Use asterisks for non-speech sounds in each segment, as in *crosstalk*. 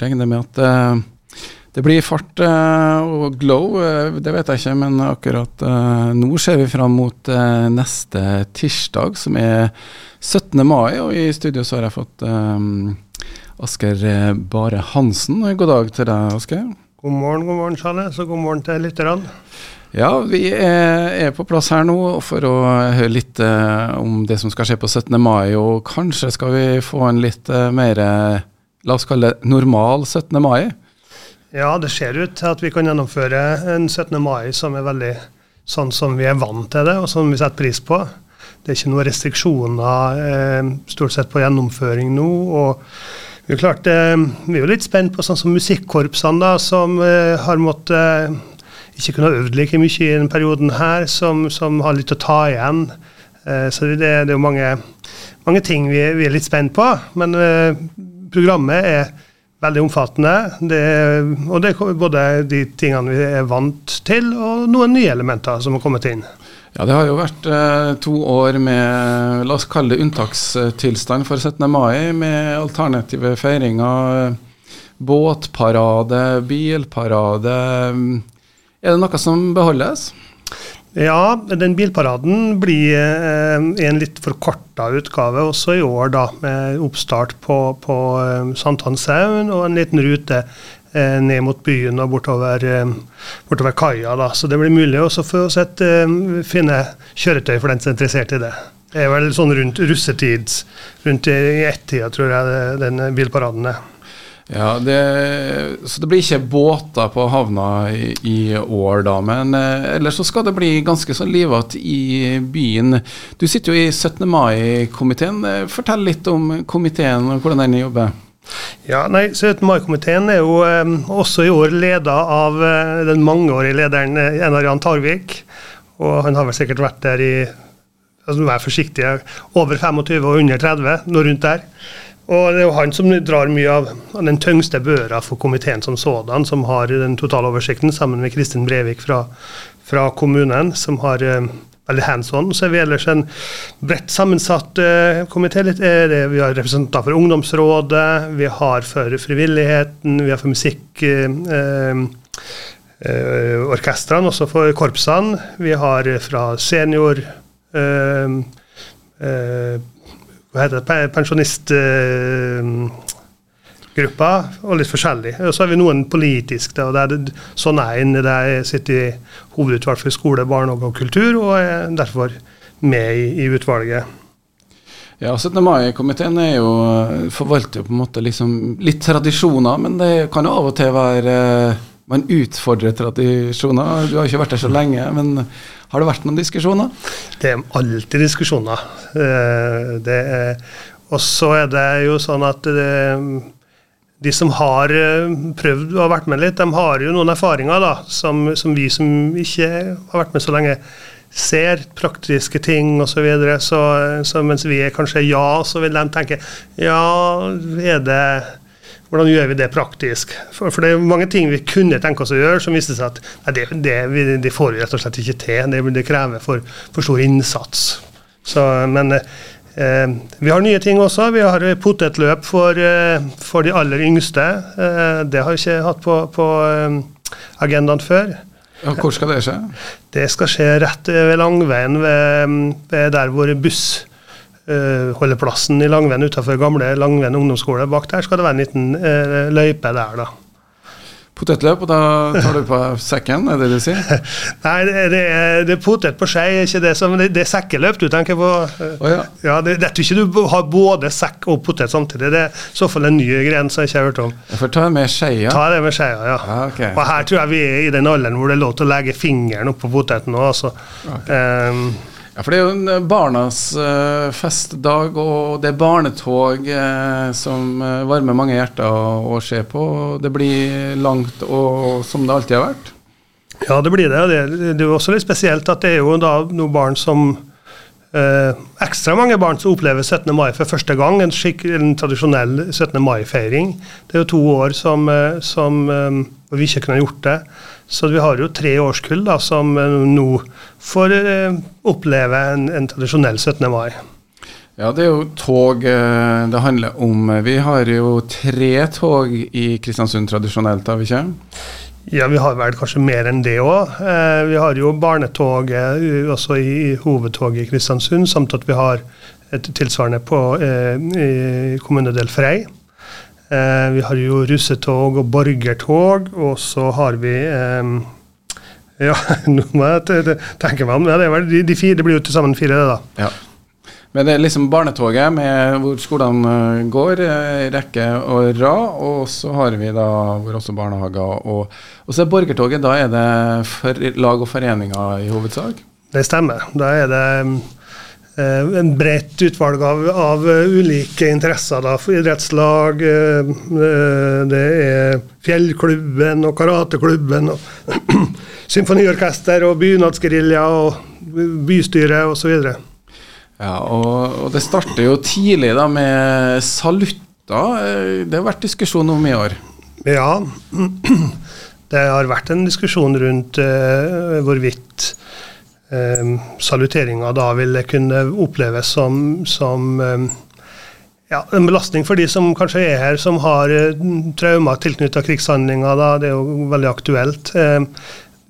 Regner med at uh, det blir fart uh, og glow, uh, det vet jeg ikke, men akkurat nå ser vi fram mot neste tirsdag, som er 17. mai. Og i studio så har jeg fått Asker Bare Hansen. God dag til deg, Asker. God morgen, god morgen, Charles, og god morgen til lytterne. Ja, vi er, på plass her nå for å høre litt om det som skal skje på 17. mai. Og kanskje skal vi få en litt mer, la oss kalle det normal 17. mai? Ja, det ser ut til at vi kan gjennomføre en 17. mai som er veldig sånn som vi er vant til det, og som vi setter pris på. Det er ikke noen restriksjoner stort sett på gjennomføring nå. og vi er, klart, vi er jo litt spent på sånn som musikkorpsene, da, som har måttet ikke kunne ha øvd like mye i denne perioden her, som, som, har litt å ta igjen. Eh, så det, det, er jo mange, mange ting vi, vi, er litt spent på. Men eh, programmet er veldig omfattende. Det, og det er både de tingene vi er vant til, og noen nye elementer som har kommet inn. Ja, Det har jo vært eh, to år med la oss kalle det unntakstilstand for 17. mai, med alternative feiringer. Båtparade, bilparade, er det noe som beholdes? Ja, den bilparaden blir eh, en litt forkorta utgave også i år, da, med oppstart på, på eh, Sankthanshaugen og en liten rute eh, ned mot byen og bortover, bortover kaia. Da. Så det blir mulig også for å sette, finne kjøretøy for den som er interessert i det. Det er vel sånn rundt russetid, rundt i ett-tida, tror jeg den bilparaden er. Ja, det, Så det blir ikke båter på havna i, i år, da. Men eh, ellers så skal det bli ganske så livete i byen. Du sitter jo i 17. mai-komiteen. Fortell litt om komiteen og hvordan den jobber. Ja, nei, 17. mai-komiteen er jo eh, også i år leda av eh, den mangeårige lederen eh, Einar Jan Tarvik. Og han har vel sikkert vært der i altså Vær forsiktig, over 25 og under 30, noe rundt der. Og det er jo han som drar mye av den tyngste børa for komiteen som sådan, som har den totale oversikten, sammen med Kristin Brevik fra, fra kommunen, som har uh, veldig hands on. Så er vi ellers en bredt sammensatt uh, komité. Vi har representanter for ungdomsrådet, vi har for frivilligheten, vi har for musikkorkestrene, uh, også for korpsene. Vi har fra senior hva heter det, pensjonistgruppa, og litt forskjellig. Og så har vi noen politisk, da, og det er sånn er der jeg sitter i hovedutvalg for skole, barnehage og kultur, og er derfor med i, i utvalget. Ja, 17. mai-komiteen jo, forvalter jo på en måte liksom litt tradisjoner, men det kan jo av og til være Man utfordrer tradisjoner. Du har ikke vært der så lenge, men har det vært noen diskusjoner? Det er alltid diskusjoner. Eh, og så er det jo sånn at det, de som har eh, prøvd og vært med litt, de har jo noen erfaringer da, som, som vi som ikke har vært med så lenge, ser. Praktiske ting osv. Så, videre. så Så mens vi er kanskje ja, så vil de tenke ja, er det hvordan gjør vi det praktisk? For, for, det er mange ting vi kunne tenke oss å gjøre, som viste seg at nei, det, det, det, får vi rett og slett ikke til. Det, det krever for, for, stor innsats. Så, men eh, vi har nye ting også. Vi har potetløp for, eh, for de aller yngste. Eh, det har vi ikke hatt på, på eh, agendaen før. Ja, hvor skal det skje? Det skal skje rett ved Langveien, ved, ved der hvor buss holdeplassen i Langven utenfor gamle Langven ungdomsskole. Bak der skal det være en liten uh, løype der, da. Potetløp, og da tar du på sekken, er det det du sier? *laughs* Nei, det, er, det er potet på skei, ikke det som det, det er sekkeløp du tenker på. Oh, ja. ja, det, det er ikke du har både sekk og potet samtidig. Det er i så fall en ny gren som jeg ikke har hørt om. Jeg får ta med skeia? Ta det med skeia, ja. Ah, okay. Og her tror jeg vi er i den alderen hvor det er lov til å legge fingeren oppå poteten òg, altså. Okay. Um, ja, for det er jo en eh, barnas uh, festdag, og det er barnetog uh, som varmer mange hjerter å, se på. Det blir langt og som det alltid har vært. Ja, det blir det. Det, er jo også litt spesielt at det er jo da noen barn som Ekstra mange barn som opplever 17. mai for første gang, en, skikk, en tradisjonell 17. mai-feiring. Det er jo to år som, som vi ikke kunne gjort det. Så vi har jo tre årskull da, som nå får eh, oppleve en, en, tradisjonell 17. mai. Ja, det er jo tog eh, det handler om. Vi har jo tre tog i Kristiansund tradisjonelt, har vi ikke? Ja, vi har vel kanskje mer enn det òg. Eh, vi har jo barnetoget også i, hovedtoget i Kristiansund, samt at vi har et tilsvarende på eh, i kommunedel Frei. Eh, vi har jo russetog og borgertog, og så har vi eh, Ja, *laughs* nå må jeg tenke meg om. Ja, det, de, de fire, det blir jo til sammen fire, det, da. Ja. Men det er liksom barnetoget med hvor skolene eh, går, i rekke og rad. Og så har vi da hvor også barnehager. Og, og så er borgertoget, da er det for lag og foreninger i hovedsak? Det stemmer. Da er det eh, en bredt utvalg av, av, ulike interesser. da, Idrettslag, eh, det er fjellklubben og karateklubben. og *clears throat* Symfoniorkester og bunadsgerilja og bystyre osv. Ja, og, og, det starter jo tidlig da med salutter. Det har vært diskusjon om i år? Ja, *clears throat* det har vært en diskusjon rundt uh, hvorvidt uh, saluteringa da ville kunne oppleves som, som um, ja, en belastning for de som kanskje er her, som har uh, traumer tilknytta krigshandlinger. Da. Det er jo veldig aktuelt. Uh,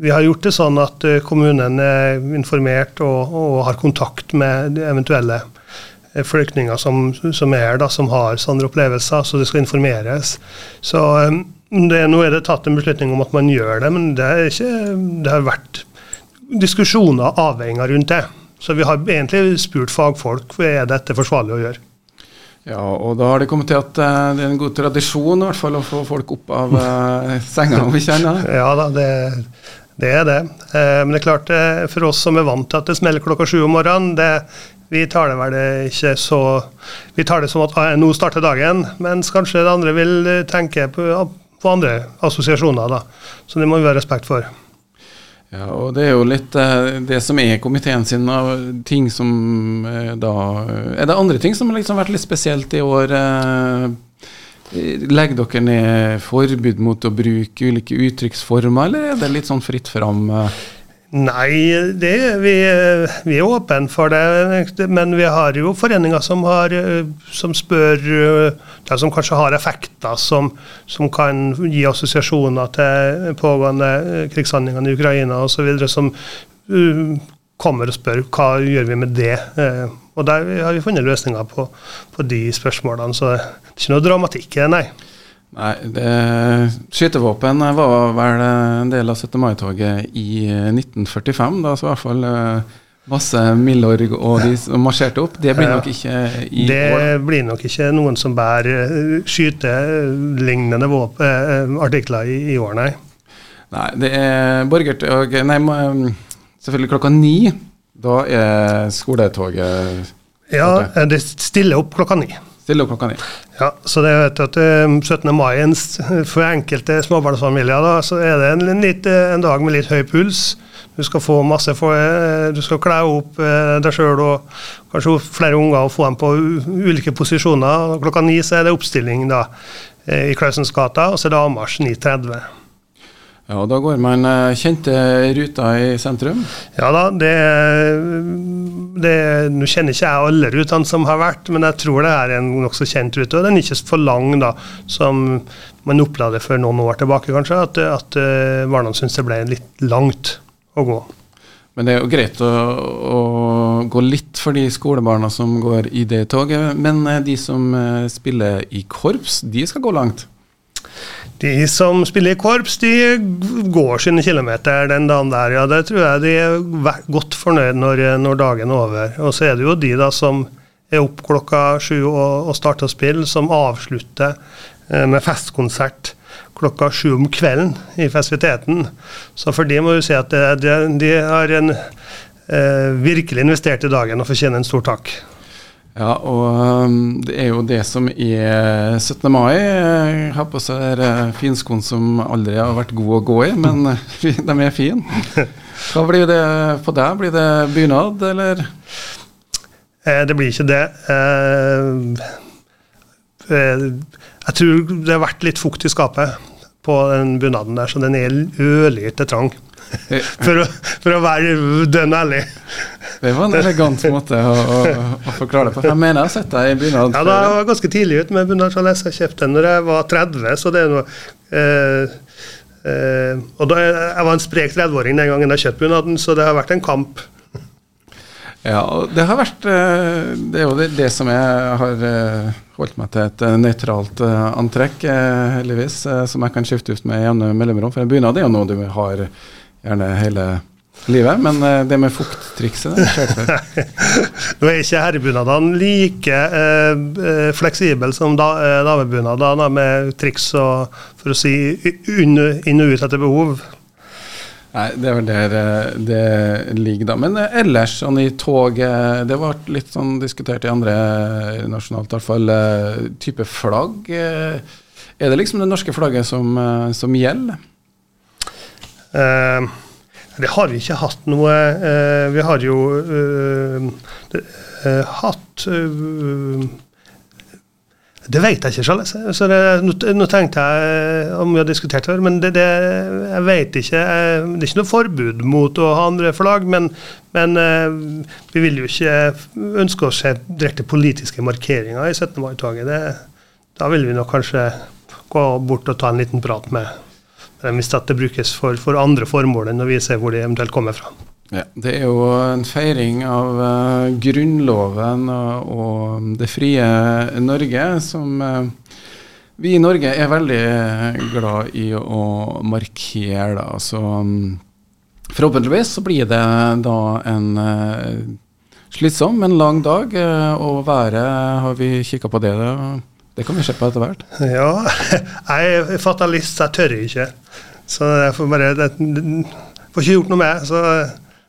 vi har gjort det sånn at eh, kommunen er informert og, og har kontakt med de eventuelle eh, flyktninger som, som, er her, da, som har sånne opplevelser, så det skal informeres. Så eh, det, Nå er det tatt en beslutning om at man gjør det, men det, ikke, det har vært diskusjoner og avveininger rundt det. Så vi har egentlig spurt fagfolk er dette forsvarlig å gjøre. Ja, og da har det kommet til at uh, det er en god tradisjon i hvert fall å få folk opp av uh, senga, om vi kjenner Ja da, det, det er det. Eh, men det er klart, eh, for oss som er vant til at det smeller klokka sju om morgenen, det, vi tar det vel ikke så Vi tar det som at nå starter dagen, mens kanskje det andre vil eh, tenke på, på andre assosiasjoner. da. Så det må vi ha respekt for. Ja, og Det er jo litt det som er komiteen sin av ting som da Er det andre ting som har liksom vært litt spesielt i år? Legger dere ned forbud mot å bruke ulike uttrykksformer, eller er det litt sånn fritt fram? Nei, det, vi, vi, er åpne for det. Men vi har jo foreninger som, har, som spør ja, Som kanskje har effekter som, som, kan gi assosiasjoner til pågående krigshandlinger i Ukraina osv. Som uh, kommer og spør hva gjør vi med det. Uh, og der har vi funnet løsninger på, på de spørsmålene. Så det er ikke noe dramatikk i det, nei. Nei, det, Skytevåpen var vel en del av 17. mai-toget i 1945. Da så i hvert fall eh, masse Milorg og de som marsjerte opp. Det blir nok ikke i det år? Det blir nok ikke noen som bærer eh, skytelignende eh, artikler i, i, år, nei. Nei, det er borgertog Nei, selvfølgelig klokka ni. Da er skoletoget Ja, det stiller opp klokka ni. Stiller opp klokka ni. Ja, så det vet at 17. Eh, mai for enkelte småbarnsfamilier da, så er det en, litt, eh, en, dag med litt høy puls. Du skal få masse for, eh, du skal kle opp deg sjøl og kanskje flere unger og få dem på ulike posisjoner. Klokka ni så er det oppstilling da, i Klausensgata, og så er det avmarsj 9.30. Ja, Da går man eh, kjente ruter i sentrum? Ja da, det, det Nå kjenner ikke jeg alle rutene som har vært, men jeg tror det er en nokså kjent rute. og Den er ikke for lang, da, som man opplevde for noen år tilbake, kanskje. At, at Varnan barna syntes det ble litt langt å gå. Men det er jo greit å, å, gå litt for de skolebarna som går i det toget. Men eh, de som spiller i korps, de skal gå langt? De som spiller i korps, de går sine kilometer den dagen der. Ja, det tror jeg de er godt fornøyd når, når dagen er over. Og så er det jo de da som er opp klokka sju og, og starter å spille, som avslutter eh, med festkonsert klokka sju om kvelden i festiviteten. Så for de må du si at de, de har en, eh, virkelig investert i dagen og fortjener en stor takk. Ja, og um, det er jo det som er 17. mai. Jeg har på seg finskoene som aldri har vært gode å gå i, men *laughs* de er fine. *laughs* Hva blir det på deg? Blir det bunad, eller? Eh, det blir ikke det. Eh, eh, jeg tror det har vært litt fukt i skapet på den bunaden der, så den er ørlite trang. *laughs* for, å, for å være dønn ærlig. Det var en elegant måte å, å, å forklare det på. Jeg mener jeg har sett deg i bunad. Ja, da var jeg ganske tidlig ute med bunadssjaless. Jeg kjøpte den når jeg var 30, så det er noe eh, eh, Og da, jeg var en sprek 30-åring den gangen jeg kjøpte bunaden, så det har vært en kamp. Ja, og det har vært eh, Det er jo det, det som jeg har eh, holdt meg til et eh, nøytralt antrekk, heldigvis, som jeg kan skifte ut med jevne mellomrom. For en bunad er jo noe du har gjerne hele livet, men det med fukttrikset, det skjer ikke. *laughs* Nå er ikke herrebunadene like eh, fleksible som da, damebunadene, med triks og, for å si, inn, og ut etter behov. Nei, det er vel der eh, det ligger, da. Men eh, ellers, sånn i toget Det ble litt sånn diskutert i andre eh, nasjonalt, i hvert fall. Type flagg. Er det liksom det norske flagget som, som gjelder? Uh, det har vi ikke hatt noe uh, Vi har jo uh, det, hatt det vet jeg ikke, selv. Så det, nå, tenkte jeg om vi har diskutert det, men det, det, jeg vet ikke. Det er ikke noe forbud mot å ha andre flagg, men, men eh, vi vil jo ikke ønske oss direkte politiske markeringer i 17. mai-toget. Da vil vi nok kanskje gå bort og ta en liten prat med hvis det brukes for, for andre formål enn å vise hvor de eventuelt kommer fra. Ja, Det er jo en feiring av uh, Grunnloven og, og, det frie Norge som uh, vi i Norge er veldig glad i å markere. Da. Så um, forhåpentligvis så blir det da en uh, slitsom, men lang dag. og været, har vi kikka på det? Da? Det kan vi se på etter hvert. Ja, *laughs* jeg er fatalist, så jeg tør ikke. Så jeg får bare det, Får ikke gjort noe med så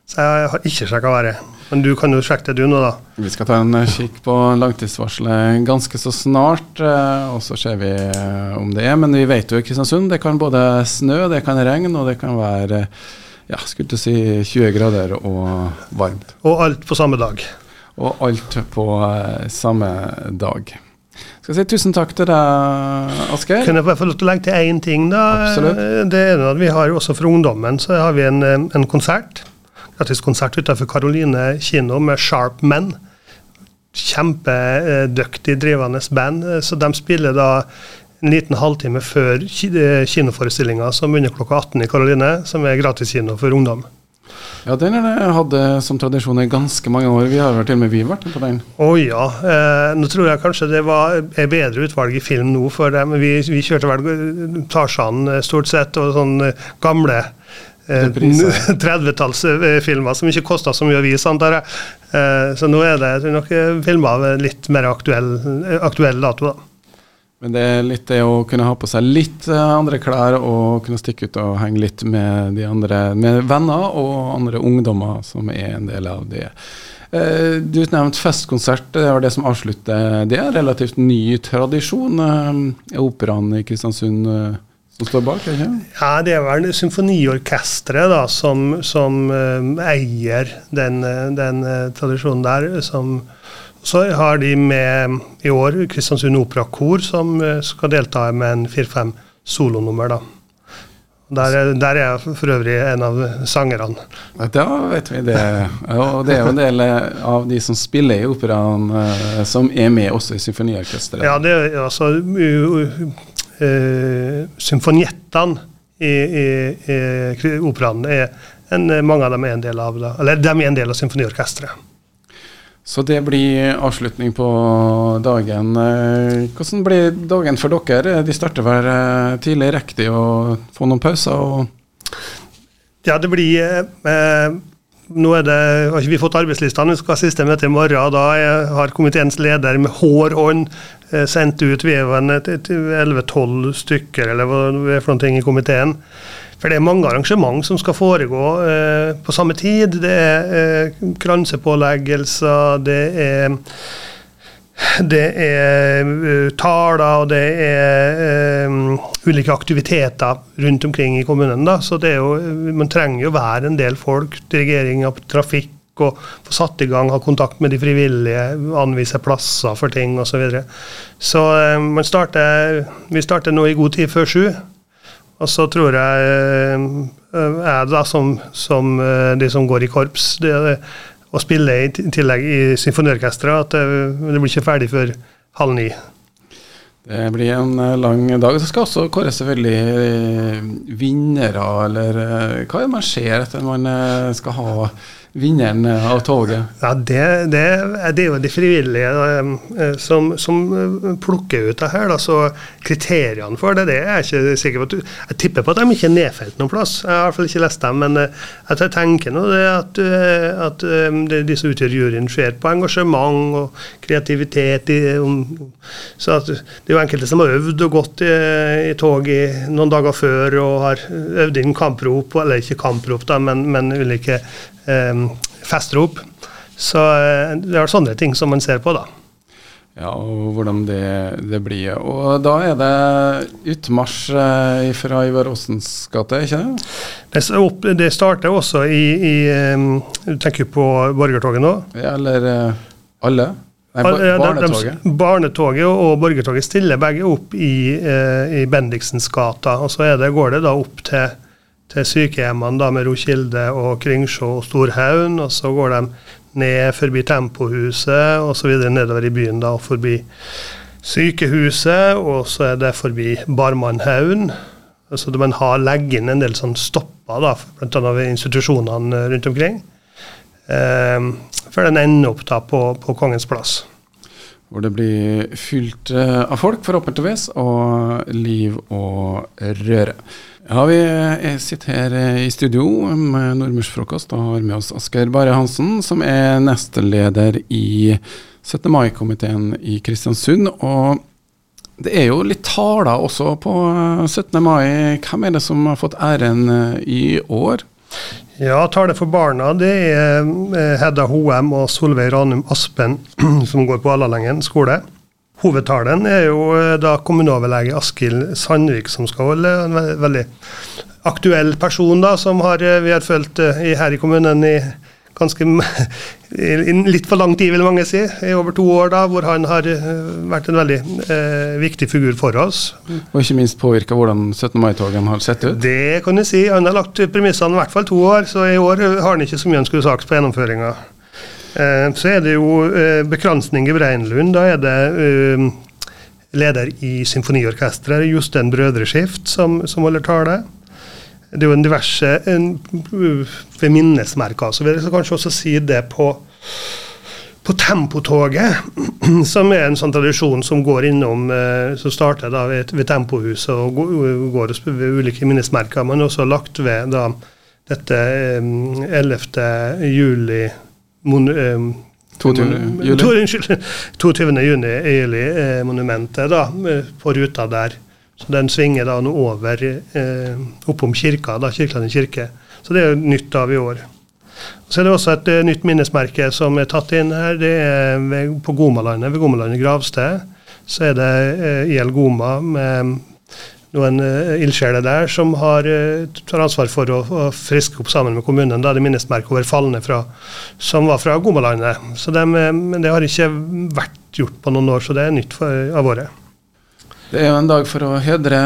så jeg har ikke sjekka været. Men du kan jo sjekke det du nå, da. Vi skal ta en eh, kikk på langtidsvarselet ganske så snart, eh, og så ser vi eh, om det er. Men vi vet jo i Kristiansund det kan både snø, det kan regne, og det kan være ja, skulle du si 20 grader og varmt. Og alt på samme dag. Og alt på samme dag. Skal jeg si tusen takk til deg, Asgeir. Kan jeg bare få lov til å legge til én ting? da? Absolutt. Det er at Vi har jo også for ungdommen så har vi en, en konsert gratis konsert utenfor Karoline kino med Sharp Men. Kjempedyktig drivende band. Så de spiller da en liten halvtime før eh, kinoforestillinga som begynner klokka 18 i Karoline, som er gratiskino for ungdom. Ja, den har jeg hatt som tradisjon i ganske mange år. Vi har vært til og med vi vært på den. Å oh, ja. Eh, nå tror jeg kanskje det var et bedre utvalg i film nå for eh, Vi, vi kjørte vel Tarzan eh, stort sett, og sånne gamle 30-tallsfilmer eh, *laughs* som ikke kosta så mye å vise, antar jeg. Eh, så nå er det nok filmer av litt mer aktuell, aktuell dato, da. Men det er litt det å kunne ha på seg litt eh, andre klær og kunne stikke ut og henge litt med de andre med venner og andre ungdommer som er en del av det. Du nevnte festkonsert, det var det som avslutter. Det relativt ny tradisjon. Operaen i Kristiansund som står bak? ikke? Ja, Det er vel symfoniorkesteret da, som, som uh, eier den, eh, den uh, tradisjonen der. Som, så har de med i år Kristiansund Operakor, som uh, skal delta med en fire-fem solonummer. da. Der, der, er jeg for øvrig en av sangerne. Da vet vi det. Og det er jo en del av de som spiller i operaen, som er med også i symfoniorkesteret. Ja, det er altså symfoniettene i, i, i operaen er en, mange av dem er en del av det, eller de er en del av symfoniorkesteret. Så det blir avslutning på dagen. Eh, hvordan blir dagen for dere? De starter vel eh, tidlig. Rekker de å få noen pauser? ja, det blir eh, nå det, har ikke vi fått arbeidslistene, vi skal ha siste møte i morgen. Da har komiteens leder med hår hånd eh, sendt ut Vi vel 11-12 stykker eller hva det er for noe i komiteen. For det er mange arrangement som skal foregå eh, på samme tid. Det er eh, kransepåleggelser, det er det er uh, taler og det er um, ulike aktiviteter rundt omkring i kommunen. Da. Så jo, man trenger jo være en del folk. Dirigering av trafikk og få satt i gang, ha kontakt med de frivillige, anvise plasser for ting osv. Så, videre. så um, starter, vi starter nå i god tid før sju. Og så tror jeg, jeg da som, som de som går i korps, det, å spille i tillegg i symfoniorkesteret at det, det blir ikke ferdig før halv ni. Det blir en lang dag. Så skal også kåre selvfølgelig vinnere, eller hva er det man ser etter man skal ha vinneren eh, av toget? Ja, det, det, det, er jo de frivillige eh, som, som, eh, plukker ut det her. Da, så kriteriene for det, det er jeg ikke sikker på. Jeg tipper på at de ikke er nedfelt noen plass. Jeg har i hvert fall ikke lest dem. Men jeg tenker nå det at, at de som utgjør juryen, ser på engasjement og kreativitet. Så at det er jo enkelte som har øvd og gått i, i tog i noen dager før og har øvd inn kamprop, eller ikke kamprop, da, men, men ulike eh, festrop. Så eh, det er sånne ting som man ser på, da. Ja, og hvordan det, det blir. Og da er det utmarsj eh, fra Ivar Aasens gate, ikke det? Det, starter også i, i Du tenker på borgertoget nå? Ja, eller alle? Nei, barnetoget. barnetoget og borgertoget stiller begge opp i, i Bendiksens gata. Og så det, går det da opp til til sykehjemmene da med Rokilde og Kringsjå og Storhaugen. Og så går de ned forbi Tempohuset og så videre nedover i byen da, forbi sykehuset. Og så er det forbi Barmannhaugen. Så man har legger inn en del sånn stopper, da, bl.a. ved institusjonene rundt omkring. Eh, før den ender opp da på, på Kongens plass. Hvor det blir fylt eh, av folk, forhåpentligvis, og liv og røre. Ja, vi eh, sitter her eh, i studio med Nordmørsfrokost og har med oss Asker Bare Hansen, som er nesteleder i 17. mai-komiteen i Kristiansund. Og det er jo litt taler også på 17. Eh, mai. Hvem er det som har fått æren i år? Ja, tale for barna det er Hedda Hoem og Solveig Ranum Aspen, *clears throat* som går på Allalengen skole. Hovedtalen er jo eh, da kommuneoverlege Askild Sandvik som skal holde. En veldig aktuell person da, som har, eh, vi har fulgt eh, her i kommunen i ganske *laughs* litt for lang tid, vil mange si. I over to år, da, hvor han har vært en veldig eh, viktig figur for oss. Og ikke minst påvirka hvordan 17. mai-togene har sett ut? Det kan jeg si. Han har lagt premissene i hvert fall to år, så i år har han ikke så mye han skulle sagt på gjennomføringa. Eh, så er det jo eh, bekransning i Breinlund. Da er det eh, leder i symfoniorkesteret, Jostein Brødreskift, som, som holder tale. Det er jo en diverse ved minnesmerker. Så vil jeg kanskje også si det på, på Tempotoget, *clears throat* som er en sånn tradisjon som går innom Som starter da ved, ved Tempohuset og går ved ulike minnesmerker, men også lagt ved da dette 11. juli 22. juli. *laughs* To, unnskyld, 22. juni Eili-monumentet da, på ruta der. Så Den svinger da nå over eh, oppom kirka, da, Kirkelandet kirke. Så det er nytt av i år. Så er det også et uh, nytt minnesmerke som er tatt inn her. Det er ved, på Gomalandet, ved Gomalandet gravsted. Så er det eh, IL Goma med noen uh, ildsjeler der som har, uh, tar ansvar for å, å, friske opp sammen med kommunen. Da er det minnesmerke over falne som var fra Gomalandet. Så de, uh, men det har ikke vært gjort på noen år, så det er nytt for, av året. Det er jo en dag for å hedre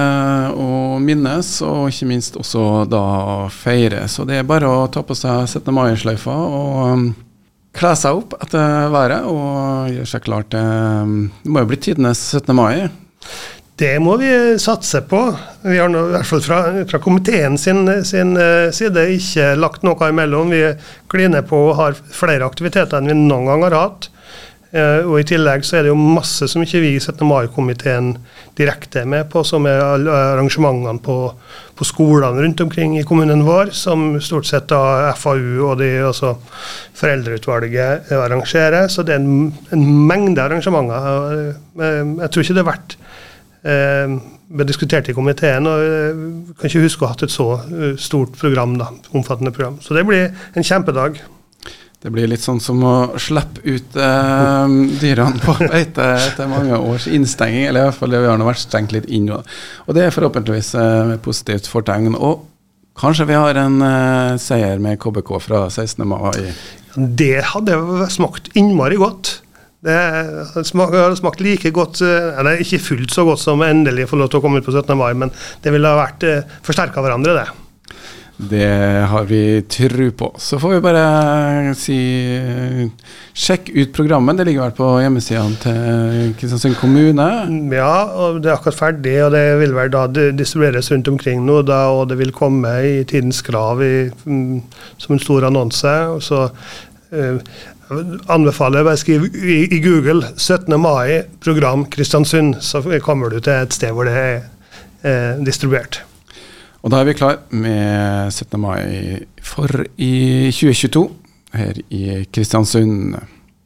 og minnes, og ikke minst også da feire. Så det er bare å ta på seg 17. mai-sløyfa og um, kle seg opp etter været og gjøre seg klar til um, Det må jo bli tidenes 17. mai. Det må vi satse på. Vi har nå, i hvert fall fra, fra komiteen sin, sin, eh, side ikke lagt noe imellom. Vi kliner på og har flere aktiviteter enn vi noen gang har hatt. Uh, og I tillegg så er det jo masse som ikke vi i 17. mai-komiteen direkte er med på, som er arrangementene på, på, skolene rundt omkring i kommunen vår, som stort sett da FAU og de, altså foreldreutvalget arrangerer. Så det er en, en mengde arrangementer. Uh, jeg tror ikke det er verdt eh, ble diskutert i komiteen. og eh, Kan ikke huske å ha hatt et så eh, stort program, da, omfattende program. Så det blir en kjempedag. Det blir litt sånn som å slippe ut eh, dyrene på beite etter mange års innstenging. Eller i hvert fall det vi har vært stengt litt inn. Og det er forhåpentligvis eh, positivt fortegn. Og kanskje vi har en eh, seier med KBK fra 16. mai? Det hadde smakt innmari godt. Det har smakt like godt, eh, eller ikke fullt så godt som endelig få lov til å komme ut på 17. mai, men det ville ha vært eh, forsterka hverandre, det. Det har vi tro på. Så får vi bare si sjekk ut programmet. Det ligger vel på hjemmesidene til Kristiansund kommune? Ja, og det er akkurat ferdig, og det vil vel da distribueres rundt omkring nå. Da, og det vil komme i Tidens Krav i, mm, som en stor annonse. så uh, anbefaler bare skrive i, Google 17. mai, program Kristiansund, så kommer du til et sted hvor det er eh, distribuert. Og da er vi klar med 17. mai for i 2022 her i Kristiansund.